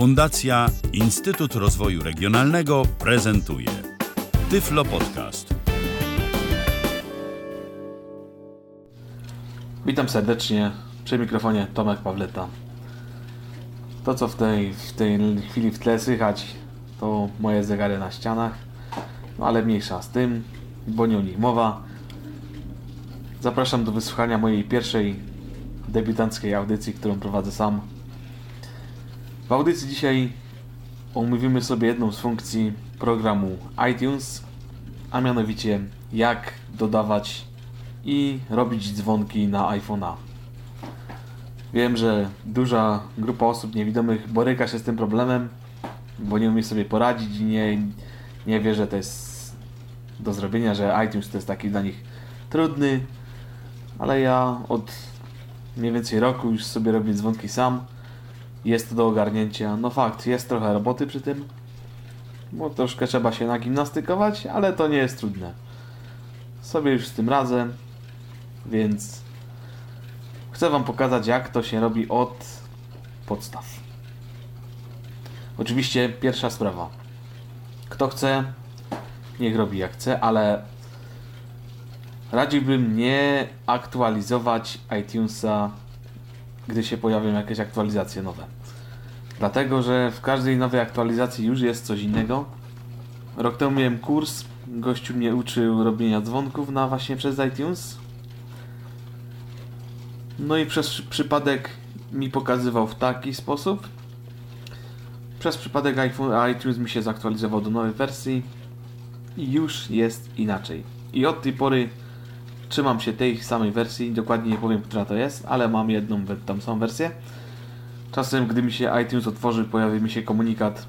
Fundacja Instytut Rozwoju Regionalnego prezentuje Tyflo Podcast. Witam serdecznie przy mikrofonie Tomek Pawleta. To co w tej, w tej chwili w tle słychać to moje zegary na ścianach, no ale mniejsza z tym, bo nie o nich mowa. Zapraszam do wysłuchania mojej pierwszej debiutanckiej audycji, którą prowadzę sam. W audycji dzisiaj omówimy sobie jedną z funkcji programu iTunes, a mianowicie jak dodawać i robić dzwonki na iPhone'a. Wiem, że duża grupa osób niewidomych boryka się z tym problemem, bo nie umie sobie poradzić i nie, nie wie, że to jest do zrobienia, że iTunes to jest taki dla nich trudny, ale ja od mniej więcej roku już sobie robię dzwonki sam. Jest do ogarnięcia. No fakt, jest trochę roboty przy tym, bo troszkę trzeba się nagimnastykować, ale to nie jest trudne. Sobie już z tym radzę, więc chcę Wam pokazać, jak to się robi od podstaw. Oczywiście pierwsza sprawa. Kto chce, niech robi jak chce, ale radziłbym nie aktualizować iTunesa, gdy się pojawią jakieś aktualizacje nowe. Dlatego, że w każdej nowej aktualizacji już jest coś innego. Rok temu miałem kurs, gościu mnie uczył robienia dzwonków na właśnie przez iTunes. No i przez przypadek mi pokazywał w taki sposób. Przez przypadek iTunes mi się zaktualizował do nowej wersji i już jest inaczej. I od tej pory trzymam się tej samej wersji, dokładnie nie powiem, która to jest, ale mam jedną tą samą wersję. Czasem, gdy mi się iTunes otworzy, pojawi mi się komunikat,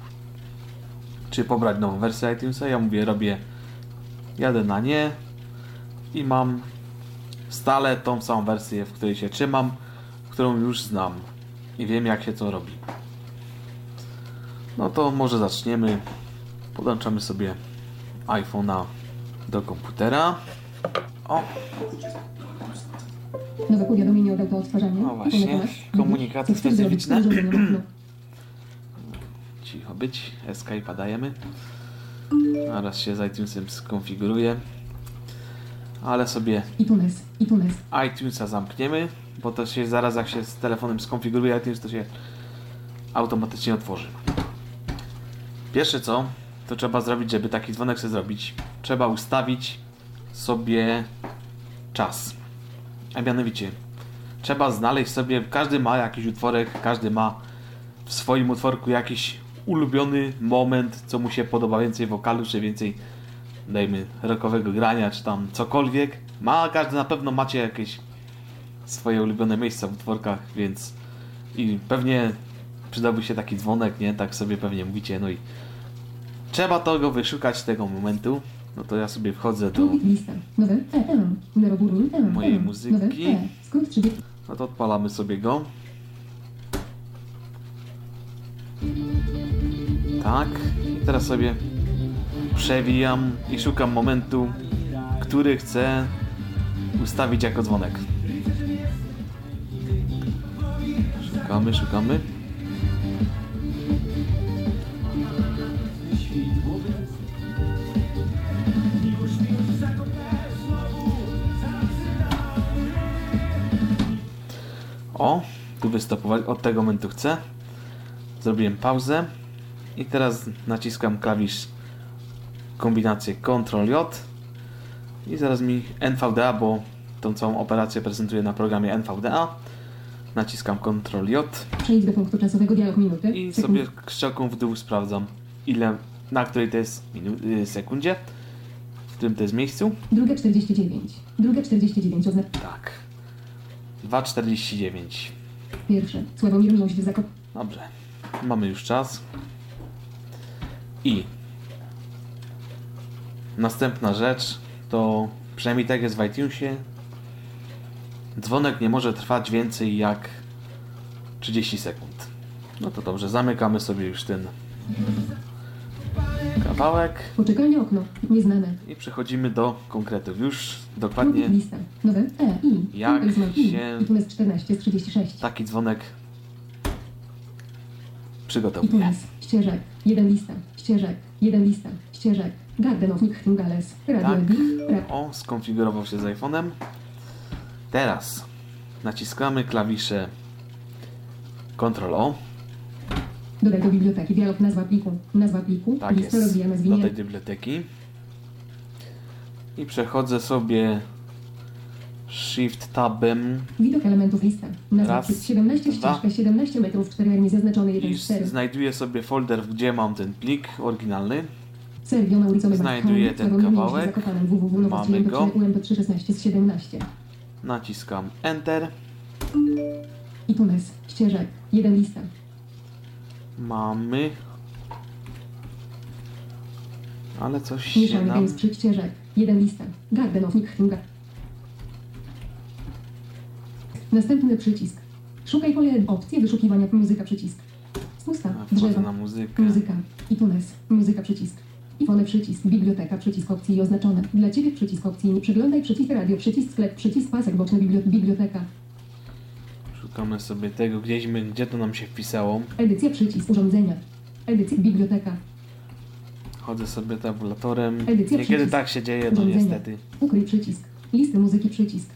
czy pobrać nową wersję iTunesa. Ja mówię, robię, jadę na nie i mam stale tą samą wersję, w której się trzymam, którą już znam i wiem, jak się to robi. No to może zaczniemy. Podłączamy sobie iPhone'a do komputera. O, Nowe powiadomienie od autoodtwarzania. No właśnie, Komentarz. komunikaty specyficzne. Cicho być. Escape'a dajemy. Zaraz się z iTunesem skonfiguruje. Ale sobie iTunes, iTunes. iTunesa zamkniemy, bo to się zaraz jak się z telefonem skonfiguruje iTunes, to się automatycznie otworzy. Pierwsze co, to trzeba zrobić, żeby taki dzwonek sobie zrobić. Trzeba ustawić sobie czas. A mianowicie, trzeba znaleźć sobie, każdy ma jakiś utworek, każdy ma w swoim utworku jakiś ulubiony moment, co mu się podoba, więcej wokalu, czy więcej dajmy rockowego grania, czy tam cokolwiek. Ma, każdy na pewno macie jakieś swoje ulubione miejsca w utworkach, więc i pewnie przydałby się taki dzwonek, nie? Tak sobie pewnie mówicie, no i trzeba tego wyszukać, tego momentu. No to ja sobie wchodzę do... Mojej muzyki. Nowe. Skrót 30. No to odpalamy sobie go. Tak. I teraz sobie przewijam i szukam momentu, który chcę ustawić jako dzwonek. Szukamy, szukamy. O, tu wystopować. Od tego momentu chcę. Zrobiłem pauzę. I teraz naciskam klawisz kombinację Ctrl-J. I zaraz mi NVDA, bo tą całą operację prezentuję na programie NVDA. Naciskam Ctrl-J Przejdź do punktu czasowego dialog minuty. i Sekund. sobie strzałką w dół sprawdzam, ile, na której to jest minu- y, sekundzie, w którym to jest miejscu. Druga 49. Druga 49 oznacza Tak. 2,49. pierwsze. Sławomir Miłość Zakop. Dobrze. Mamy już czas. I następna rzecz to przynajmniej tak jest w iTunesie. Dzwonek nie może trwać więcej jak 30 sekund. No to dobrze, zamykamy sobie już ten kawałek Poczekalnie okno. Nieznane. i przechodzimy do konkretów. Już dokładnie lista. Nowe E. I. Jak I. się- iTunes 14 z 36. taki dzwonek przygotowuję. iTunes, ścieżek, jeden lista, ścieżek, jeden lista, ścieżek, Garden of Nightingales, Radio Tak. Rap, O, skonfigurował się z iPhone'em. Teraz naciskamy klawisze Ctrl O. dodaj do biblioteki, dialog, nazwa pliku, nazwa pliku, Tak lista jest. rozwijana Do zwinie, tej biblioteki. I przechodzę sobie Shift Tabem widok elementów lista, nazwa Raz, plik, 17 dwa. ścieżka, 17 metrów, 4 niezaznaczony 1 i 4, znajduję sobie folder, gdzie mam ten plik oryginalny. Mauricio Mebach, Znajduję ten kawałek. Mamy go. MP3, UMP3, 16 z 17, Naciskam Enter. iTunes, ścieżek, jeden lista, Mamy. Ale coś się mieszany nam... games, ścieżek, jeden lista, Garden of Nightingales, Następny przycisk. Szukaj pole opcje wyszukiwania muzyka przycisk. Spusta. A, Wchodzę Drzewo. na muzykę. Muzyka. iTunes. Muzyka przycisk. iPhone przycisk. Biblioteka przycisk opcji oznaczone. Dla Ciebie przycisk opcji. Przeglądaj przycisk radio. Przycisk sklep. Przycisk pasek boczny. Bibli- biblioteka. Szukamy sobie tego, gdzieś my, gdzie to nam się wpisało. Edycja przycisk urządzenia. Edycja biblioteka. Chodzę sobie tabulatorem. Edycja Niekiedy przycisk. tak się dzieje, no niestety. Ukryj przycisk. Listy muzyki przycisk.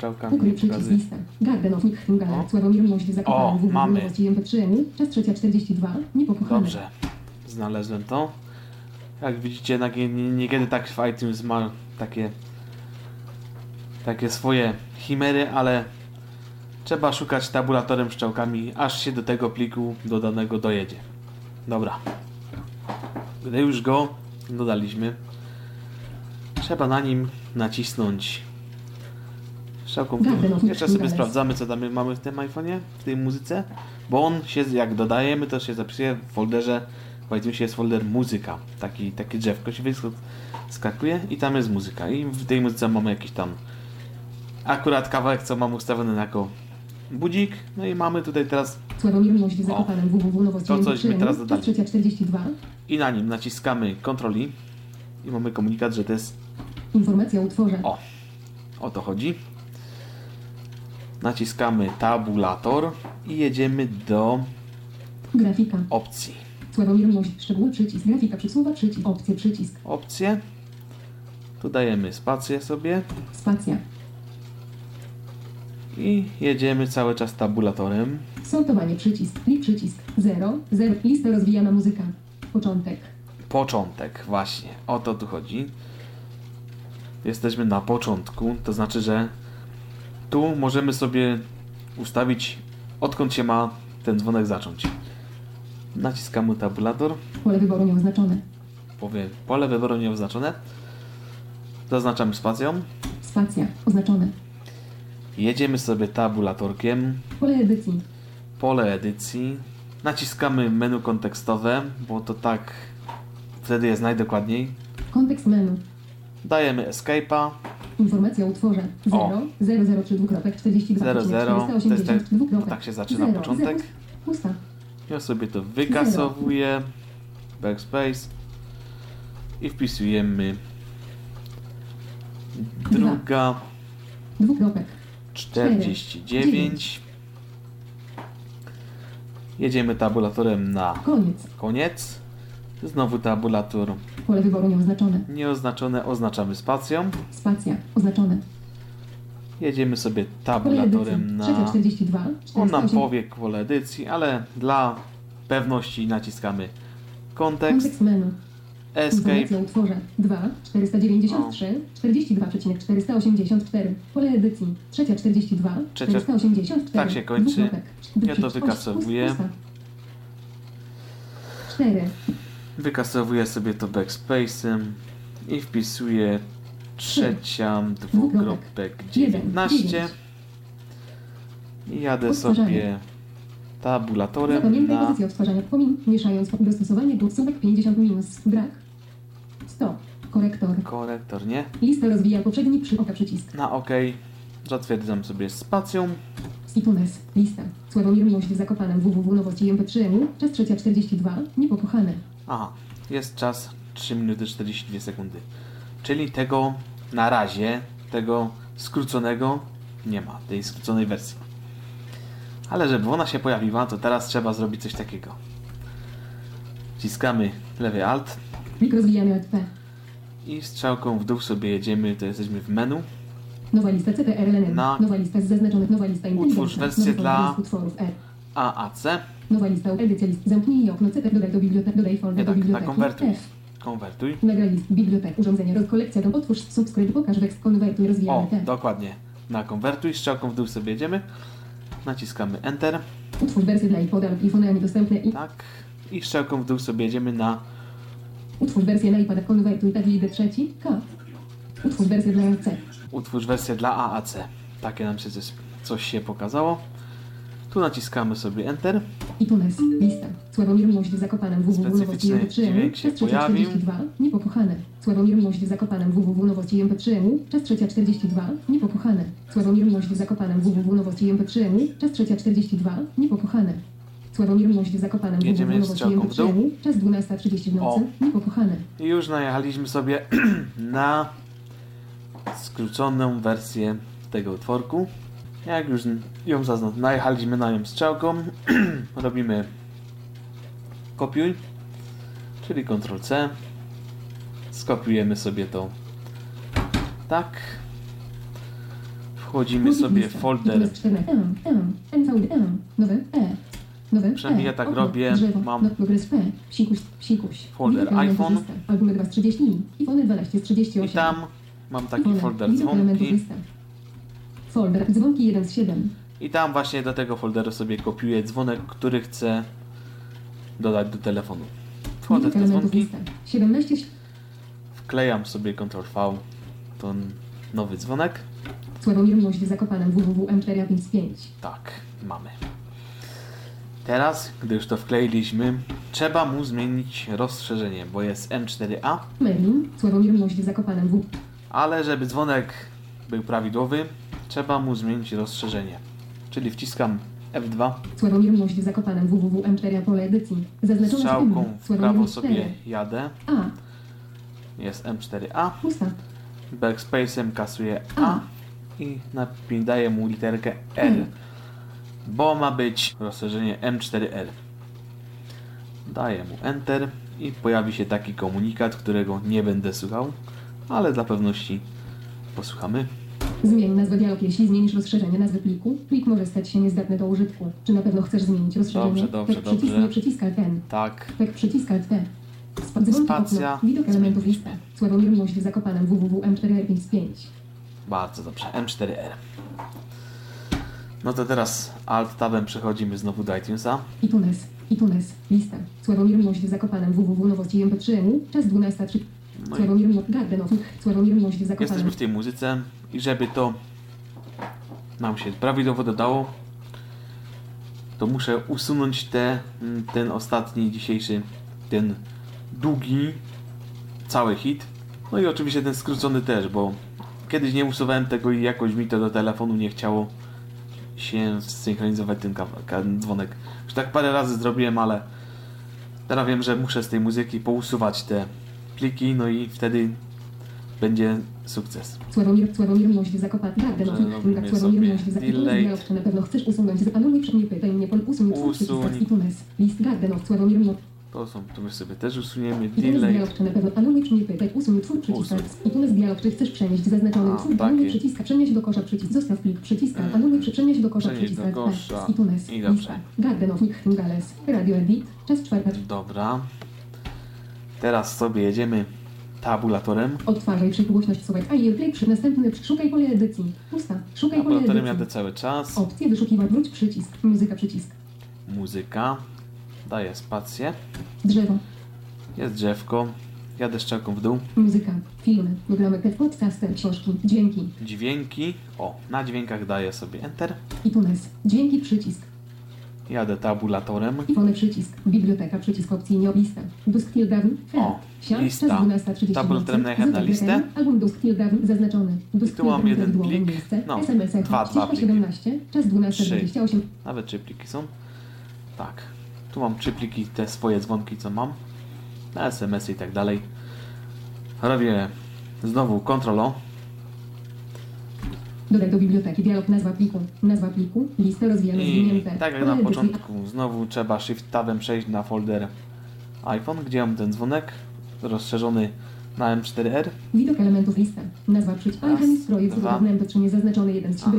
Czałkami Ukryj przycisk pokazuje. lista. Garden of O. Nightingale. Sławomir O, Zakopany. www. mamy. Nowości MP3. Czas trzecia 42. Niepokochane. Dobrze, znalazłem to. Jak widzicie, niekiedy tak w iTunes ma takie takie swoje chimery, ale trzeba szukać tabulatorem szczałkami, aż się do tego pliku dodanego dojedzie. Dobra. Gdy już go dodaliśmy, trzeba na nim nacisnąć strzałką. w of Jeszcze sobie sprawdzamy, co tam mamy w tym iPhone'ie, w tej muzyce, bo on się, jak dodajemy, to się zapisuje w folderze, w iTunesie jest folder muzyka, taki, takie drzewko się wyskakuje i tam jest muzyka i w tej muzyce mamy jakiś tam akurat kawałek, co mam ustawiony jako budzik, no i mamy tutaj teraz Sławomir Zakopanem. To coś my MP3. teraz dodali. trzecia 42. i na nim naciskamy kontroli i mamy komunikat, że to jest Informacja o utworze. O, o to chodzi. Naciskamy tabulator i jedziemy do Grafika. opcji. Sławomir Miłość. Szczegóły przycisk. Grafika przysuwa przycisk. Opcje przycisk. Opcje. Tu dajemy spację sobie Spacja. I jedziemy cały czas tabulatorem. Sortowanie przycisk. Plik przycisk. 0. 0. Lista rozwijana muzyka. Początek. Początek, właśnie. O to tu chodzi. Jesteśmy na początku, to znaczy, że tu możemy sobie ustawić, odkąd się ma ten dzwonek zacząć. Naciskamy tabulator. Pole wyboru nieoznaczone. powie pole wyboru nieoznaczone. Zaznaczamy spacją. Spacja. Oznaczone. Jedziemy sobie tabulatorkiem. Pole edycji. Pole edycji. Naciskamy menu kontekstowe, bo to tak wtedy jest najdokładniej. Kontekst menu. Dajemy escape'a. Informacja o utworze. O. 0. 003 dwukropek 42. 00. To jest 480 tak- tak się zaczyna 0, początek. 0, Pusta. Ja sobie to wykasowuję. Backspace. I wpisujemy druga Dwukropek. 49. Jedziemy tabulatorem na Koniec. koniec. Znowu tabulator Pole wyboru nieoznaczone. nieoznaczone oznaczamy spacją. Spacja. Oznaczone. Jedziemy sobie tabulatorem na... Trzecia 42. On nam 408. powie pole edycji, ale dla pewności naciskamy kontekst, Kontekst menu. Escape, o utworze 2, 493, 42,484. Pole edycji. Trzecia 42, Trzecia- 484. tak się kończy. Ja to wykasowuję. pusta. 4. wykasowuję sobie to backspace'em i wpisuję trzecia dwukropek 19 i jadę sobie tabulatorem Zapamiętaj na pozycję odtwarzania pomin, mieszając dostosowanie głosówek 50 minus. Brak. Korektor. korektor, nie? Lista rozwija poprzedni przy oka przycisk. Na OK. Zatwierdzam sobie spacją. iTunes. Lista. Sławomir Miłość w Zakopanem www nowości MP3 Czas trzecia 42. Niepokochane. Aha, jest czas 3 minuty 42 sekundy. Czyli tego na razie, tego skróconego nie ma, tej skróconej wersji. Ale żeby ona się pojawiła, to teraz trzeba zrobić coś takiego. Wciskamy lewy alt Plik rozwijany Alt P. i strzałką w dół sobie jedziemy, to jesteśmy w menu. Nowa lista CTRLN. Na- Nowa lista z zaznaczonych. Nowa lista Utwórz wersję dla-. AAC. Nowa lista edycja list. Zamknij okno CT. Dodaj do biblioteki. Dodaj folder do tak, na biblioteki. konwertuj. F. Konwertuj. Nagraj list. Bibliotek. Urządzenia. Roz- Kolekcja. Dom. Otwórz. Subskryb. Pokaż tekst. Konwertuj. Rozwijany O, dokładnie. Na konwertuj, strzałką w dół sobie jedziemy. Naciskamy Enter. Utwórz wersję dla iPoda lub iPhone'a niedostępne i Tak. I strzałką w dół sobie jedziemy na utwórz wersję na iPada. Konwertuj. Tak idę trzeci. K. Utwórz wersję dla C. utwórz wersję dla AAC. Takie nam się coś, coś się pokazało. Tu naciskamy sobie Enter. iTunes. Lista. Sławomir Miłość z Zakopanem www. Nowości Specyficzny MP3 dźwięk się Czas trzecia pojawił. 42. Niepokochane. Sławomir Miłość z Zakopanem www. Nowości MP3 Czas trzecia 42. Niepokochane. Sławomir Miłość z Zakopanem www. Nowości MP3 Czas trzecia 42. Niepokochane. Sławomir Miłość z Zakopanem Jedziemy. Nowości strzałką w dół. MP3 Czas 12.30 w nocy. O. Niepokochane. I już najechaliśmy sobie na skróconą wersję tego utworku. Jak już ją zaznaczę, najechaliśmy na nią strzałką, robimy kopiuj, czyli Ctrl C. Skopiujemy sobie to tak. Wchodzimy sobie w folder. iTunes 14. M. M. NVD M. Nowe E. Nowe Przynajmniej ja tak Okno. robię. Drzewo. Mam- No, progres P. Psikuś. Psikuś. Folder iPhone. lista. Albumy 2 z 30 i. iPhone 12 z 38. I tam mam taki folder elementów dzwonki. Folder dzwonki 1 z 7. I tam właśnie do tego folderu sobie kopiuję dzwonek, który chcę dodać do telefonu. Wchodzę w te dzwonki, lista. 17. wklejam sobie Ctrl V, ten nowy dzwonek. Sławomir Miłość z Zakopanem www. M455. Tak, mamy. Teraz, gdy już to wkleiliśmy, trzeba mu zmienić rozszerzenie, bo jest M4A, Merlin. Sławomir Miłość z Zakopanem w. ale żeby dzwonek był prawidłowy, trzeba mu zmienić rozszerzenie. Czyli wciskam F2, Sławomir Miłość z Zakopanem www. M4 pole edycji. Zaznaczone strzałką w prawo sobie 4. jadę, A. jest M4A, Pusta. backspace'em kasuję A A. i napi- daję mu literkę R, bo ma być rozszerzenie M4R. Daję mu Enter i pojawi się taki komunikat, którego nie będę słuchał, ale dla pewności posłuchamy. Zmień nazwę dialog, jeśli zmienisz rozszerzenie nazwy pliku. Plik może stać się niezdatny do użytku. Czy na pewno chcesz zmienić rozszerzenie? Dobrze, dobrze, tak, przycisk, dobrze. nie przycisk Alt N. Tak, Tak, przycisk Alt dzwonki Spacja. okno. Widok elementów lista. Sławomir Miłość z Zakopanem www. M455. bardzo dobrze. M4R. No to teraz Alt Tabem przechodzimy znowu do iTunesa. iTunes. iTunes. Lista. Sławomir Miłość z Zakopanem www. Nowości MP3 Czas 12.03. No Sławomir Miłość. Gardenow. Sławomir Miłość z Zakopanem. Jesteśmy w tej muzyce i żeby to nam się prawidłowo dodało, to muszę usunąć te, ten ostatni dzisiejszy, ten długi, cały hit. No i oczywiście ten skrócony też, bo kiedyś nie usuwałem tego i jakoś mi to do telefonu nie chciało się synchronizować ten dzwonek. Już tak parę razy zrobiłem, ale teraz wiem, że muszę z tej muzyki pousuwać te pliki, no i wtedy będzie sukces. Sławomir, Sławomir z. Że robimy Tak, Sławomir z. Dialog, czy na pewno chcesz usunąć. Zapanuj, nie pytaj mnie. Pol usuń. Usuń. List Gardenow. Sławomir. To są, to my sobie też usuniemy delay. dialog, czy na pewno pytaj, usuń twór przyciska. I tu czy chcesz przenieść zaznaczony A, twór, takie. anuluj przyciska, przenieść do kosza przycisk, zostaw plik przyciska, Mm. anuluj, przy- przenieść do kosza przyciska, do kosza. i tu jest, I dobrze. Garden of Gales, Radio Edit, czas czwarta, Dobra. Teraz sobie jedziemy tabulatorem. odtwarzaj przygłośność słowek, a jej przy następny, szukaj pole edycji, pusta, szukaj pole Tabulatorem jadę edycji, cały czas. opcje wyszukiwać, wróć przycisk, muzyka przycisk, Muzyka. Daję spację. drzewo, Jest drzewko. Jadę strzałką w dół. muzyka, filmy, programy, podcasty, książki, dźwięki, Dźwięki. O, na dźwiękach daję sobie Enter. i tu jest, dźwięki przycisk, Jadę tabulatorem. Iphone przycisk, biblioteka przycisk opcji lista, Dusk Till Down, O, Siad, lista. czas 12.30 Tabulatorem najechałem na listę. Album Dusk Till Down zaznaczony. Dusk tu mam jeden plik. miejsce, No, SMS echo, dwa, dwa pliki. 17, czas 12.28, Nawet trzy pliki są. Tak. Tu mam trzy pliki, te swoje dzwonki, co mam. Na SMS-y i tak dalej. Robię znowu O. Dodaj do biblioteki dialog nazwa pliku. Nazwa pliku. Lista rozwijana I zwinięte. tak jak na początku, znowu trzeba Shift Tabem przejść na folder iPhone, gdzie mam ten dzwonek rozszerzony na M4R. Widok elementów lista. Nazwa przyć. Raz, Alchemist projekt dwa. z dotrzymie zaznaczony 1 z 3 Aha.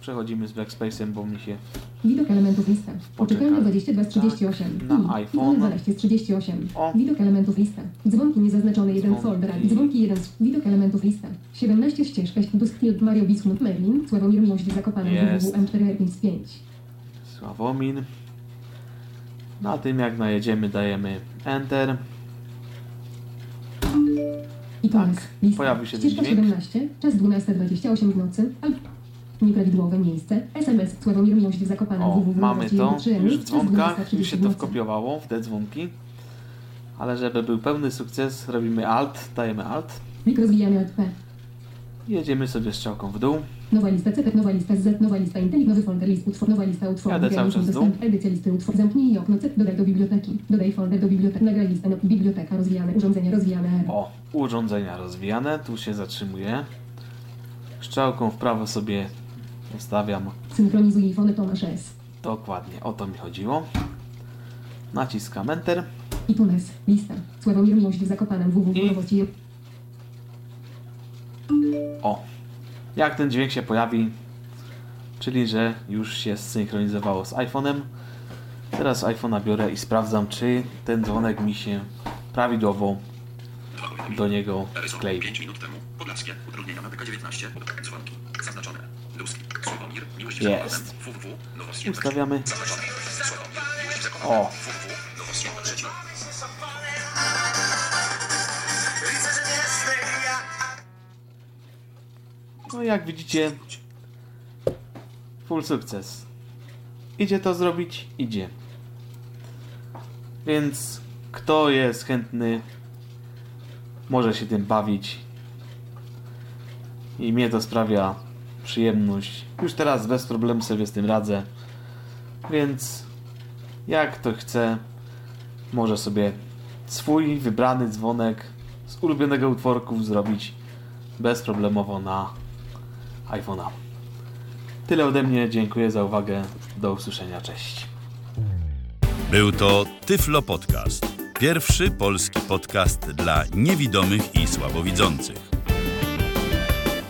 Przechodzimy z Backspace'em, bo mi się Widok elementów lista. Poczekalnia Poczekaj. 22 z 38. Tak, na I. iPhone. 12 z 38. O. Widok elementów lista. Dzwonki niezaznaczone 1 Dzwonki. folder. Dzwonki 1 z... Widok elementów lista. 17 ścieżka. Duskfield Mario Bismut Merlin. Sławomir Miłość Zakopane. Jest. www.m4r55. Sławomin. Na tym jak najedziemy dajemy Enter. I to Tak, jest lista. pojawił się Ścieżka dźwięk. 17, czas 12.28 w nocy. Nieprawidłowe miejsce. SMS Sławomir Miłość Zakopane. O, mamy to już w dzwonkach, 12:30 już się to wkopiowało w te dzwonki. Ale żeby był pełny sukces, robimy Alt, dajemy Alt. Plik rozwijany Alt P. Jedziemy sobie strzałką w dół. Nowa lista CP, nowa lista Z, nowa lista Intelli, nowy folder list utwór, nowa lista utworów, Jadę cały czas dostęp, edycja listy utwór, zamknij okno C, dodaj do biblioteki, dodaj folder do biblioteki, nagraj listę, no, biblioteka rozwijane, urządzenia rozwijane, O, urządzenia rozwijane, tu się zatrzymuję. Strzałką w prawo sobie ustawiam synchronizuj iPhone Tomasz S. dokładnie, o to mi chodziło. Naciskam Enter. I Tunes, lista, Sławomir Miłość w Zakopanem, www. I- nowości, O, jak ten dźwięk się pojawi, czyli że już się zsynchronizowało z iPhone'em. Teraz iPhone'a biorę i sprawdzam, czy ten dzwonek mi się prawidłowo do niego klei. 5 minut temu. Podlaskie. Utrudnienia na PK19. Dzwonki. Zaznaczone. Jest. Ustawiamy. O, no jak widzicie, full sukces. Idzie to zrobić? Idzie. Więc kto jest chętny, może się tym bawić. I mnie to sprawia przyjemność. Już teraz bez problemu sobie z tym radzę. Więc jak kto chce, może sobie swój wybrany dzwonek z ulubionego utworku zrobić bezproblemowo na iPhone'a. Tyle ode mnie. Dziękuję za uwagę. Do usłyszenia. Cześć. Był to Tyflo Podcast. Pierwszy polski podcast dla niewidomych i słabowidzących.